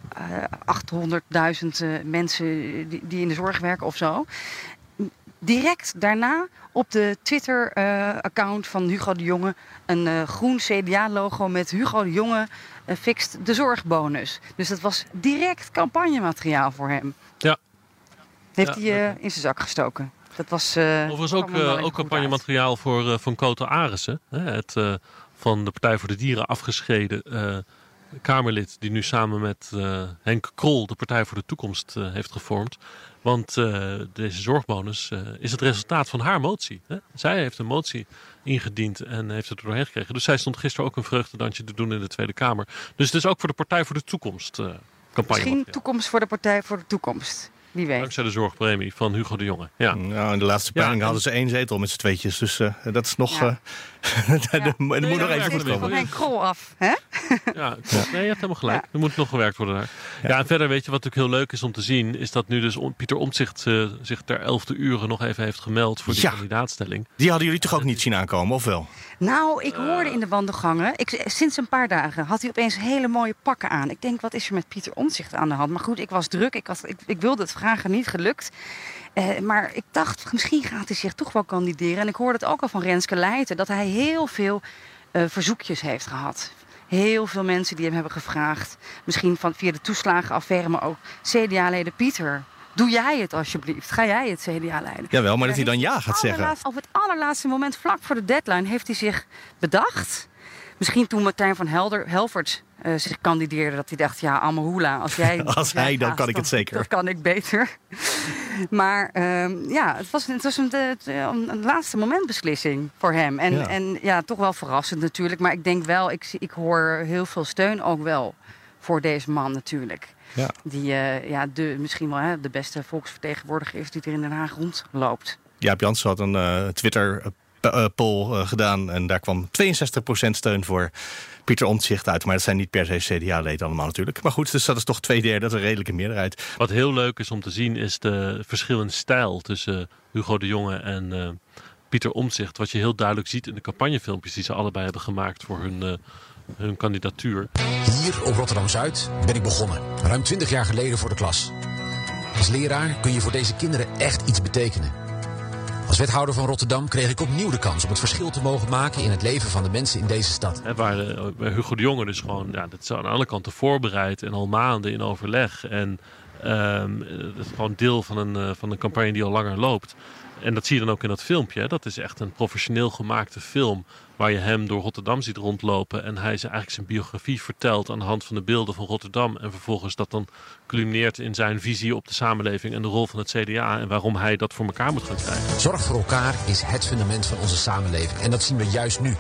eh, 800.000 eh, mensen die, die in de zorg werken of zo. Direct daarna op de Twitter-account van Hugo de Jonge een eh, groen CDA-logo met Hugo de Jonge eh, fixt de zorgbonus. Dus dat was direct campagnemateriaal voor hem. Ja. Heeft Ja, hij eh, in zijn zak gestoken. Dat was. eh, Overigens ook, eh, ook campagnemateriaal voor eh, Van Cote Arissen. Hè, het van de Partij voor de Dieren afgescheiden Kamerlid... die nu samen met Henk Krol de Partij voor de Toekomst heeft gevormd. Want deze zorgbonus is het resultaat van haar motie. Hè. Zij heeft een motie ingediend en heeft het er doorheen gekregen. Dus zij stond gisteren ook een vreugdedansje te doen in de Tweede Kamer. Dus het is ook voor de Partij voor de Toekomst campagne. Misschien toekomst voor de Partij voor de Toekomst. Wie weet. Dankzij de zorgpremie van Hugo de Jonge. Ja. Nou, in de laatste peiling en- hadden ze één zetel met z'n tweetjes. Dus eh, dat is nog... Ja. Er er moet nog ja, even goed komen. van Henk Krol af. Hè? Ja, klopt. nee, je hebt helemaal gelijk. Er moet nog gewerkt worden daar. Ja. en verder weet je wat natuurlijk heel leuk is om te zien... is dat nu dus Pieter Omtzigt eh, zich ter elfde uren nog even heeft gemeld... voor die Ja. kandidaatstelling. Die hadden jullie toch ook niet zien aankomen, of wel? Nou, ik hoorde in de wandelgangen. Ik, sinds een paar dagen had hij opeens hele mooie pakken aan. Ik denk, wat is er met Pieter Omtzigt aan de hand? Maar goed, ik was druk. Ik, had, ik, ik wilde het vragen, niet gelukt. Eh, maar ik dacht, misschien gaat hij zich toch wel kandideren. En ik hoorde het ook al van Renske Leijten... dat hij heel veel eh, verzoekjes heeft gehad. Heel veel mensen die hem hebben gevraagd. Misschien van, via de toeslagenaffaire, maar ook CDA-leden Pieter... Doe jij het alsjeblieft? Ga jij het CDA leiden? Jawel, maar dat hij dan ja gaat zeggen. Op het allerlaatste moment, vlak voor de deadline, heeft hij zich bedacht. Misschien toen Martijn van Helder, Helvert eh, zich kandideerde, dat hij dacht: ja, Amahula, als jij. [LAUGHS] Als jij hij, dan gaat, kan ik het zeker. Dat kan ik beter. [LAUGHS] Maar ehm, ja, het was, het was een, het- een, een laatste moment beslissing voor hem. En Ja. ja. en ja, toch wel verrassend natuurlijk. Maar ik denk wel, ik, zie- ik hoor heel veel steun ook wel voor deze man natuurlijk. Ja. Die eh, ja, de, misschien wel hè, de beste volksvertegenwoordiger is die er in Den Haag rondloopt. Jaap Jansen had een eh, Twitter-poll eh, gedaan. En daar kwam 62% steun voor Pieter Omtzigt uit. Maar dat zijn niet per se CDA-leden allemaal natuurlijk. Maar goed, dus dat is toch twee derde. Dat is een redelijke meerderheid. Wat heel leuk is om te zien is de verschil in stijl tussen Hugo de Jonge en eh, Pieter Omtzigt. Wat je heel duidelijk ziet in de campagnefilmpjes die ze allebei hebben gemaakt voor hun, eh, hun kandidatuur. Hier op Rotterdam Zuid ben ik begonnen, ruim 20 jaar geleden voor de klas. Als leraar kun je voor deze kinderen echt iets betekenen. Als wethouder van Rotterdam kreeg ik opnieuw de kans om het verschil te mogen maken in het leven van de mensen in deze stad. Waar eh, bij Hugo de Jonge dus gewoon, ja, dat is aan alle kanten voorbereid en al maanden in overleg. En ehm, dat is gewoon deel van een, eh, van een campagne die al langer loopt. En dat zie je dan ook in dat filmpje. hè. Dat is echt een professioneel gemaakte film. Waar je hem door Rotterdam ziet rondlopen. En hij zijn, eigenlijk zijn biografie vertelt aan de hand van de beelden van Rotterdam. En vervolgens dat dan culmineert in zijn visie op de samenleving en de rol van het CDA. En waarom hij dat voor elkaar moet gaan krijgen. Zorg voor elkaar is het fundament van onze samenleving en dat zien we juist nu.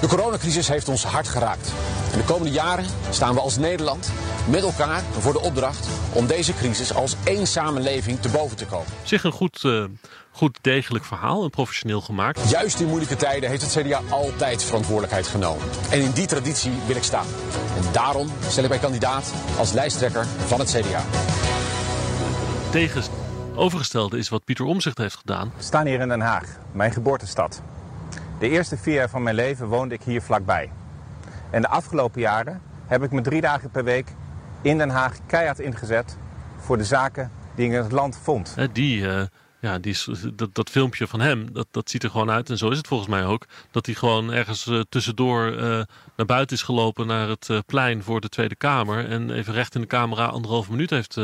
De coronacrisis heeft ons hard geraakt. En de komende jaren staan we als Nederland met elkaar voor de opdracht om deze crisis als één samenleving te boven te komen. Zich een goed, uh, goed degelijk verhaal en professioneel gemaakt. Juist in moeilijke tijden heeft het CDA altijd verantwoordelijkheid genomen. En in die traditie wil ik staan. En daarom stel ik mij kandidaat als lijsttrekker van het CDA. Tegen overgestelde is wat Pieter Omzicht heeft gedaan. We staan hier in Den Haag, mijn geboortestad. De eerste vier jaar van mijn leven woonde ik hier vlakbij. En de afgelopen jaren heb ik me drie dagen per week in Den Haag keihard ingezet voor de zaken die ik in het land vond. Die, uh, ja, die, dat, dat filmpje van hem, dat, dat ziet er gewoon uit. En zo is het volgens mij ook. Dat hij gewoon ergens uh, tussendoor uh, naar buiten is gelopen naar het plein voor de Tweede Kamer. En even recht in de camera anderhalve minuut heeft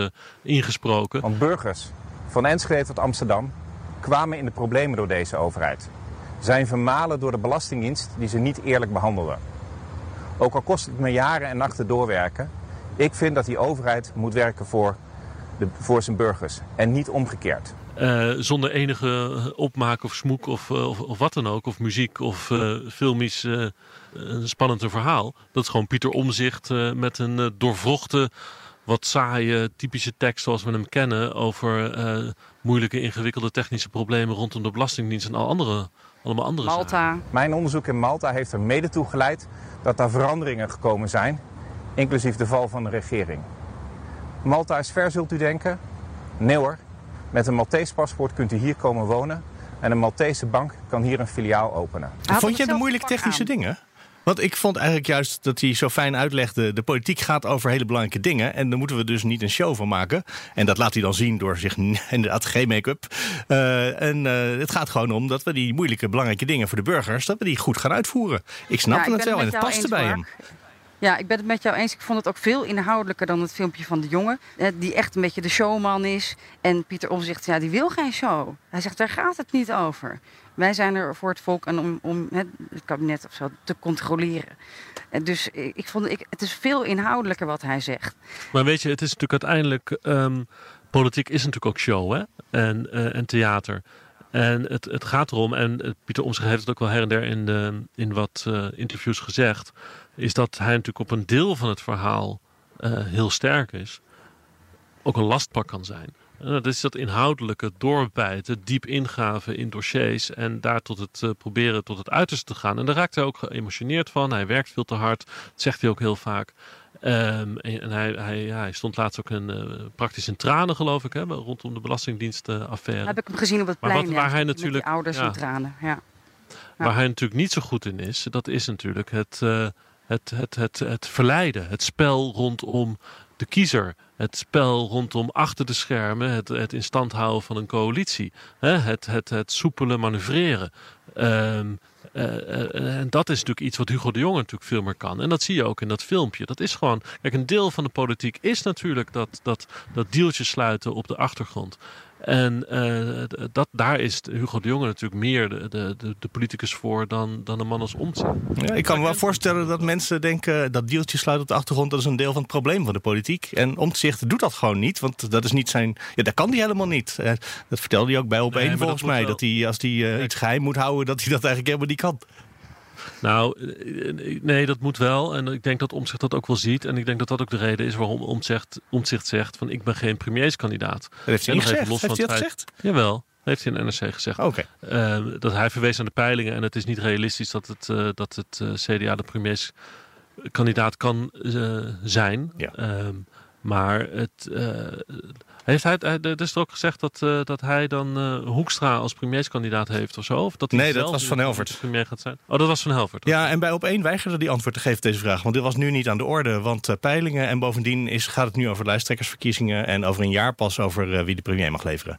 ingesproken. Want burgers van Enschede tot Amsterdam kwamen in de problemen door deze overheid. Zijn vermalen door de Belastingdienst die ze niet eerlijk behandelde. Ook al kost het me jaren en nachten doorwerken, ik vind dat die overheid moet werken voor, de, voor zijn burgers en niet omgekeerd. Uh, zonder enige opmaak of smoek of, of, of, wat dan ook, of muziek of uh, filmisch uh, een spannend verhaal. Dat is gewoon Pieter Omzicht met een doorvrochte, wat saaie, typische tekst zoals we hem kennen over moeilijke, ingewikkelde technische problemen rondom de Belastingdienst en al andere, allemaal andere Malta. zaken. Mijn onderzoek in Malta heeft er mede toe geleid dat daar veranderingen gekomen zijn, inclusief de val van de regering. Malta is ver, zult u denken? Nee hoor. Met een Maltese paspoort kunt u hier komen wonen en een Maltese bank kan hier een filiaal openen. Vond je de moeilijk technische dingen? Want ik vond eigenlijk juist dat hij zo fijn uitlegde... de politiek gaat over hele belangrijke dingen... en daar moeten we dus niet een show van maken. En dat laat hij dan zien door zich [LAUGHS] inderdaad geen make-up. Uh, en uh, het gaat gewoon om dat we die moeilijke belangrijke dingen voor de burgers... dat we die goed gaan uitvoeren. Ik snapte ja, het wel en het paste bij hem. Ja, ik ben het met jou eens. Ik vond het ook veel inhoudelijker dan het filmpje van de jongen. Die echt een beetje de showman is. En Pieter Omzicht, ja, die wil geen show. Hij zegt, daar gaat het niet over. Wij zijn er voor het volk en om, om het kabinet of zo te controleren. En dus ik vond, ik, het is veel inhoudelijker wat hij zegt. Maar weet je, het is natuurlijk uiteindelijk... Um, politiek is natuurlijk ook show hè? En, uh, en theater. En het, het gaat erom, en Pieter Omzicht heeft het ook wel her en der in, de, in wat uh, interviews gezegd... is dat hij natuurlijk op een deel van het verhaal uh, heel sterk is. Ook een lastpak kan zijn. Dat is dat inhoudelijke doorbijten, diep ingaven in dossiers en daar tot het proberen tot het uiterste te gaan. En daar raakt hij ook geëmotioneerd van. Hij werkt veel te hard, dat zegt hij ook heel vaak. Um, en hij, hij, ja, hij, stond laatst ook een, uh, praktisch in tranen, geloof ik, hè, rondom de Belastingdienstaffaire. Heb ik hem gezien op het plein, maar wat, waar hij natuurlijk, ouders ja, in tranen. Ja. Waar hij natuurlijk niet zo goed in is, dat is natuurlijk het, uh, het, het, het, het verleiden. Het spel rondom de kiezer. Het spel rondom achter de schermen, het, het in stand houden van een coalitie. Hè? Het, het, het soepele manoeuvreren. Um, uh, uh, en dat is natuurlijk iets wat Hugo de Jonge natuurlijk veel meer kan. En dat zie je ook in dat filmpje. Dat is gewoon. Kijk, een deel van de politiek is natuurlijk dat, dat, dat deeltje sluiten op de achtergrond. En uh, dat, daar is Hugo de Jonge natuurlijk meer de, de, de politicus voor dan, dan een man als Omtzigt. Ja, ik kan me wel voorstellen dat mensen denken dat deeltje sluit op de achtergrond, dat is een deel van het probleem van de politiek. En Omtzigt doet dat gewoon niet, want dat is niet zijn. Ja, dat kan hij helemaal niet. Uh, dat vertelde hij ook bij op één nee, volgens mij. Dat hij als hij uh, iets geheim moet houden, dat hij dat eigenlijk helemaal niet kan. Nou, nee, dat moet wel. En ik denk dat Omtzigt dat ook wel ziet. En ik denk dat dat ook de reden is waarom Omtzigt, Omtzigt zegt van ik ben geen premierskandidaat. Dat heeft hij gezegd? Los heeft hij dat gezegd? Jawel. Heeft hij in NRC gezegd. Okay. Uh, dat hij verwees aan de peilingen en het is niet realistisch dat het, uh, dat het uh, CDA de premierskandidaat kan zijn. Ja. Um, maar het, heeft hij, er is er ook gezegd dat, uh, dat hij dan uh, Hoekstra als premierskandidaat heeft of zo? Of dat hij nee, dat was Van Helvert. Premier gaat zijn? Oh, dat was Van Helvert. Ja, en bij op één weigerde die antwoord te geven op deze vraag. Want dit was nu niet aan de orde. Want uh, peilingen en bovendien is, gaat het nu over lijsttrekkersverkiezingen... en over een jaar pas over wie de premier mag leveren.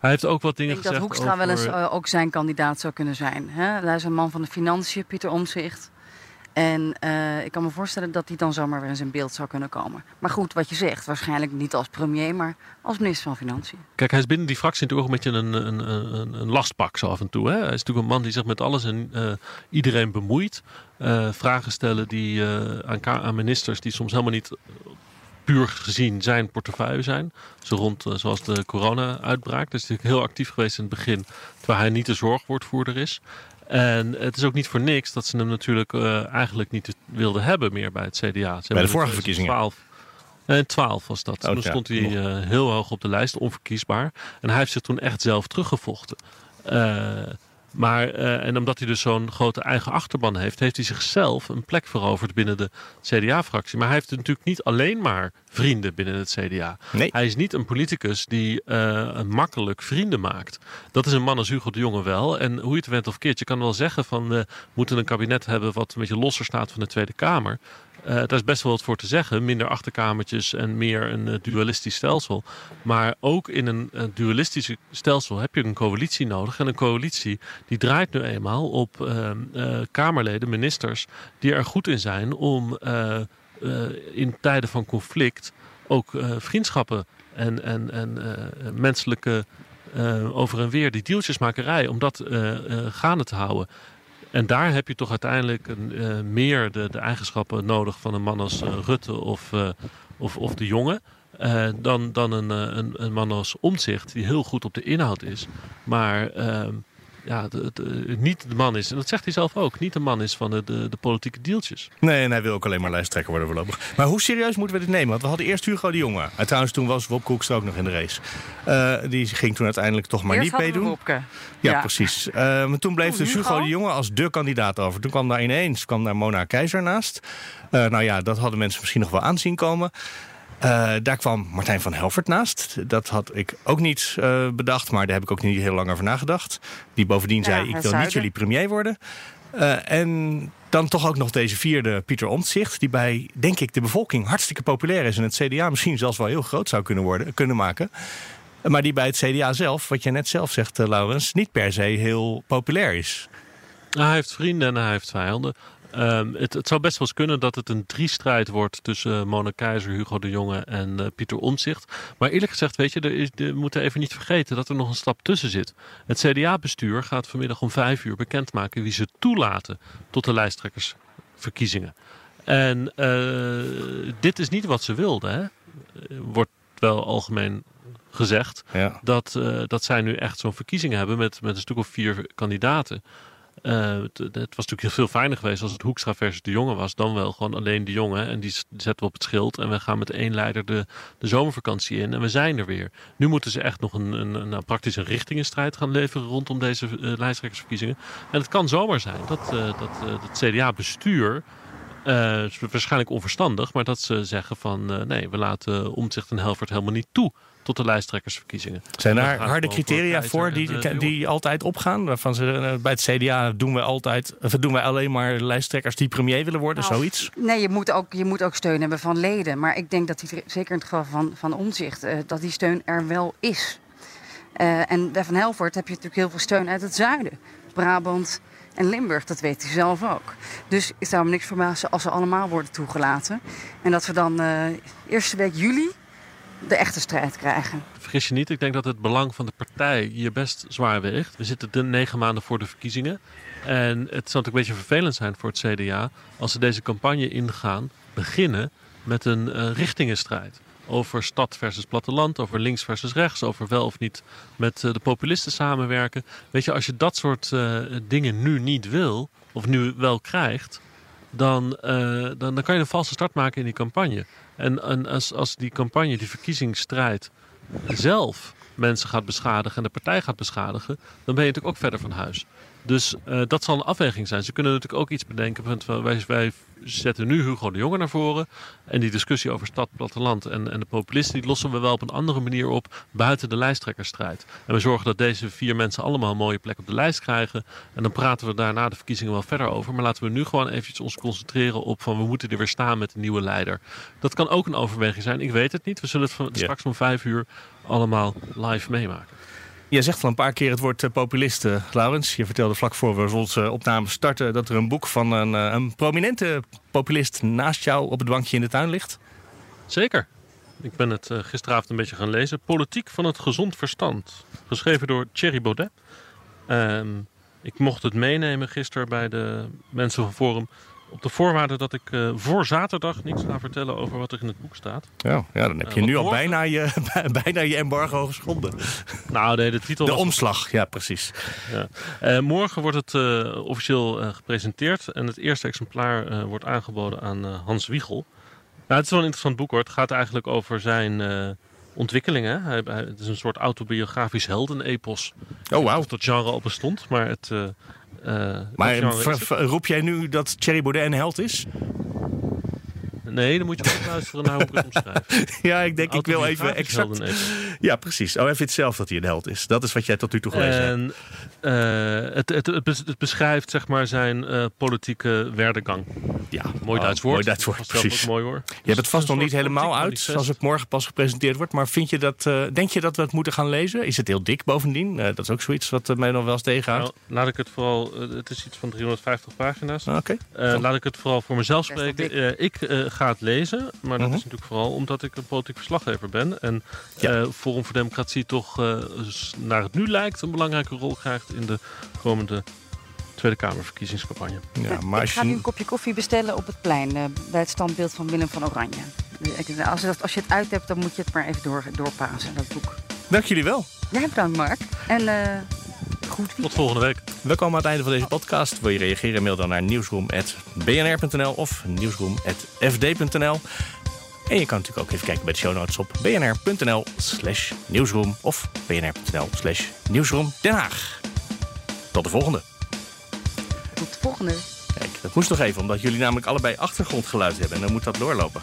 Hij heeft ook wat dingen ik gezegd dat Hoekstra over... wel eens uh, ook zijn kandidaat zou kunnen zijn. Hè? Hij is een man van de financiën, Pieter Omzicht. En uh, ik kan me voorstellen dat hij dan zomaar weer in zijn beeld zou kunnen komen. Maar goed, wat je zegt, waarschijnlijk niet als premier, maar als minister van Financiën. Kijk, hij is binnen die fractie natuurlijk ook een beetje een, een, een, een lastpak zo af en toe. Hè? Hij is natuurlijk een man die zich met alles en uh, iedereen bemoeit. Uh, vragen stellen die, aan, aan ministers die soms helemaal niet puur gezien zijn portefeuille zijn. Zo rond, zoals de corona-uitbraak. Dus hij is heel actief geweest in het begin, terwijl hij niet de zorgwoordvoerder is. En het is ook niet voor niks dat ze hem natuurlijk uh, eigenlijk niet wilden hebben meer bij het CDA. Ze bij de vorige verkiezingen? 12, en 12 was dat. Oh, toen stond hij uh, heel hoog op de lijst, onverkiesbaar. En hij heeft zich toen echt zelf teruggevochten. Uh, maar, uh, en omdat hij dus zo'n grote eigen achterban heeft, heeft hij zichzelf een plek veroverd binnen de CDA-fractie. Maar hij heeft natuurlijk niet alleen maar vrienden binnen het CDA. Nee. Hij is niet een politicus die uh, makkelijk vrienden maakt. Dat is een man als Hugo de Jonge wel. En hoe je het went of keert, je kan wel zeggen van we moeten een kabinet hebben wat een beetje losser staat van de Tweede Kamer. Uh, daar is best wel wat voor te zeggen. Minder achterkamertjes en meer een uh, dualistisch stelsel. Maar ook in een, een dualistisch stelsel heb je een coalitie nodig. En een coalitie die draait nu eenmaal op uh, Kamerleden, ministers... die er goed in zijn om in tijden van conflict... ook vriendschappen en, en, en menselijke over en weer, die deeltjesmakerij... om dat gaande te houden. En daar heb je toch uiteindelijk een, uh, meer de, de, eigenschappen nodig van een man als uh, Rutte of, uh, of, of de jongen. dan dan een, een, een, man als Omzicht, die heel goed op de inhoud is. Maar ehm, ja, de, de, niet de man is, en dat zegt hij zelf ook, niet de man is van de, de, de politieke deeltjes. Nee, en hij wil ook alleen maar lijsttrekker worden voorlopig. Maar hoe serieus moeten we dit nemen? Want we hadden eerst Hugo de Jonge. En trouwens, toen was Wopke Hoekstra ook nog in de race. Uh, die ging toen uiteindelijk toch maar eerst niet meedoen. Ja, ja. precies. Uh, maar toen bleef dus Hugo de Jonge als de kandidaat over. Toen kwam daar ineens kwam daar Mona Keizer naast. Uh, nou ja, dat hadden mensen misschien nog wel aanzien komen. Uh, daar kwam Martijn van Helvert naast. Dat had ik ook niet uh, bedacht, maar daar heb ik ook niet heel lang over nagedacht. Die bovendien zei, ja, ik wil niet jullie premier worden. Uh, en dan toch ook nog deze vierde, Pieter Omtzigt... die bij, denk ik, de bevolking hartstikke populair is... en het CDA misschien zelfs wel heel groot zou kunnen, worden, kunnen maken... maar die bij het CDA zelf, wat jij net zelf zegt, Laurens... niet per se heel populair is. Hij heeft vrienden en hij heeft vijanden. Um, het, het, zou best wel eens kunnen dat het een driestrijd wordt tussen uh, Mona Keizer, Hugo de Jonge en uh, Pieter Omtzigt. Maar eerlijk gezegd, weet je, er is, we moeten even niet vergeten dat er nog een stap tussen zit. Het CDA-bestuur gaat vanmiddag om vijf uur bekendmaken wie ze toelaten tot de lijsttrekkersverkiezingen. En uh, dit is niet wat ze wilden, hè? wordt wel algemeen gezegd. Ja. Dat, dat zij nu echt zo'n verkiezing hebben met, met een stuk of vier kandidaten. Uh, het, was natuurlijk heel veel fijner geweest als het Hoekstra versus de jongen was. Dan wel gewoon alleen de jongen. En die zetten we op het schild. En we gaan met één leider de, de zomervakantie in. En we zijn er weer. Nu moeten ze echt nog een, een, nou, praktisch een richtingenstrijd gaan leveren rondom deze uh, lijsttrekkersverkiezingen. En het kan zomaar zijn dat, uh, dat het CDA-bestuur. Waarschijnlijk onverstandig, maar dat ze zeggen van nee, we laten Omtzigt en Helvert helemaal niet toe tot de lijsttrekkersverkiezingen. Zijn daar harde criteria voor die, die, die altijd opgaan? Waarvan ze bij het CDA doen we altijd, of doen wij alleen maar lijsttrekkers die premier willen worden, nou, zoiets? Nee, je moet, ook, je moet ook steun hebben van leden. Maar ik denk dat die, zeker in het geval van, van Omzicht, uh, dat die steun er wel is. Uh, en bij Van Helvoort heb je natuurlijk heel veel steun uit het zuiden. Brabant en Limburg, dat weet hij zelf ook. Dus ik zou me niks verbazen als ze allemaal worden toegelaten. En dat we dan uh, eerste week juli de echte strijd krijgen. Vergis je niet, ik denk dat het belang van de partij hier best zwaar weegt. We zitten de negen maanden voor de verkiezingen. En het zou natuurlijk een beetje vervelend zijn voor het CDA als ze deze campagne ingaan, beginnen met een uh, richtingenstrijd. Over stad versus platteland, over links versus rechts, over wel of niet met uh, de populisten samenwerken. Weet je, als je dat soort uh, dingen nu niet wil, of nu wel krijgt, dan, dan, dan kan je een valse start maken in die campagne. En, en als, als die campagne, die verkiezingsstrijd zelf mensen gaat beschadigen en de partij gaat beschadigen, dan ben je natuurlijk ook verder van huis. Dus uh, dat zal een afweging zijn. Ze kunnen natuurlijk ook iets bedenken. Wij, wij zetten nu Hugo de Jonge naar voren. En die discussie over stad, platteland en, en de populisten... die lossen we wel op een andere manier op buiten de lijsttrekkersstrijd. En we zorgen dat deze vier mensen allemaal een mooie plek op de lijst krijgen. En dan praten we daar na de verkiezingen wel verder over. Maar laten we nu gewoon eventjes ons concentreren op... van we moeten er weer staan met een nieuwe leider. Dat kan ook een overweging zijn. Ik weet het niet. We zullen het van, yeah. straks om vijf uur allemaal live meemaken. Je zegt al een paar keer het woord uh, populisten, Laurens. Je vertelde vlak voor we onze opname starten... dat er een boek van een, uh, een prominente populist naast jou op het bankje in de tuin ligt. Zeker. Ik ben het gisteravond een beetje gaan lezen. Politiek van het gezond verstand. Geschreven door Thierry Baudet. Um, ik mocht het meenemen gisteren bij de mensen van Forum op de voorwaarde dat ik uh, voor zaterdag niks ga vertellen over wat er in het boek staat. Ja, ja dan heb je uh, nu al bijna je, [LAUGHS] bijna je embargo geschonden. Nou, nee, de titel. De was- omslag, ja, precies. Ja. Eh, morgen wordt het eh, officieel eh, gepresenteerd. En het eerste exemplaar eh, wordt aangeboden aan eh, Hans Wiegel. Nou, het is wel een interessant boek hoor. Het gaat eigenlijk over zijn eh, ontwikkelingen. Hij, hij- het is een soort autobiografisch heldenepos. Oh, wauw. Of dat genre al bestond, maar het. Eh, Maar ver- ver- roep jij nu dat Thierry Baudet een held is? Nee, dan moet je goed luisteren naar hoe ik het omschrijf. [LAUGHS] Ja, ik denk, ik wil even exact... Ja, precies. Oh, hij vindt zelf dat hij een held is. Dat is wat jij tot nu toe gelezen hebt. En eh, het, het, het, bes- het beschrijft zeg maar zijn eh, politieke werdegang. Ja, Mooi oh, Duits woord. Mooi Duits woord, precies. ook mooi hoor. Je hebt het vast nog niet helemaal uit, manifest. als het morgen pas gepresenteerd wordt. Maar vind je dat, eh, denk je dat we het moeten gaan lezen? Is het heel dik bovendien? Eh, dat is ook zoiets wat mij nog wel eens tegenhoudt. Nou, laat ik het vooral, het is iets van 350 pagina's. Ah, Oké. Eh, laat ik het vooral voor mezelf spreken. Eh, ik ga het lezen, maar dat Mhm. is natuurlijk vooral omdat ik een politiek verslaggever ben. En Ja. eh, Forum voor Democratie toch, eh, naar het nu lijkt, een belangrijke rol krijgt in de komende Tweede Kamerverkiezingscampagne. Ja, maar ik ga nu een je... kopje koffie bestellen op het plein eh, bij het standbeeld van Willem van Oranje. Ik- Als je, dat, als je het uit hebt, dan moet je het maar even door, doorpasen, dat boek. Dank jullie wel. Jij bedankt, Mark. En eh goed Tot volgende week. We komen aan het einde van deze podcast. Wil je reageren? Mail dan naar nieuwsroom.bnr.nl of nieuwsroom.fd.nl. En je kan natuurlijk ook even kijken bij de show notes op bnr.nl slash nieuwsroom of bnr.nl slash nieuwsroom Den Haag. Tot de volgende. Tot de volgende. Kijk, dat moest nog even, omdat jullie namelijk allebei achtergrondgeluid hebben. En dan moet dat doorlopen.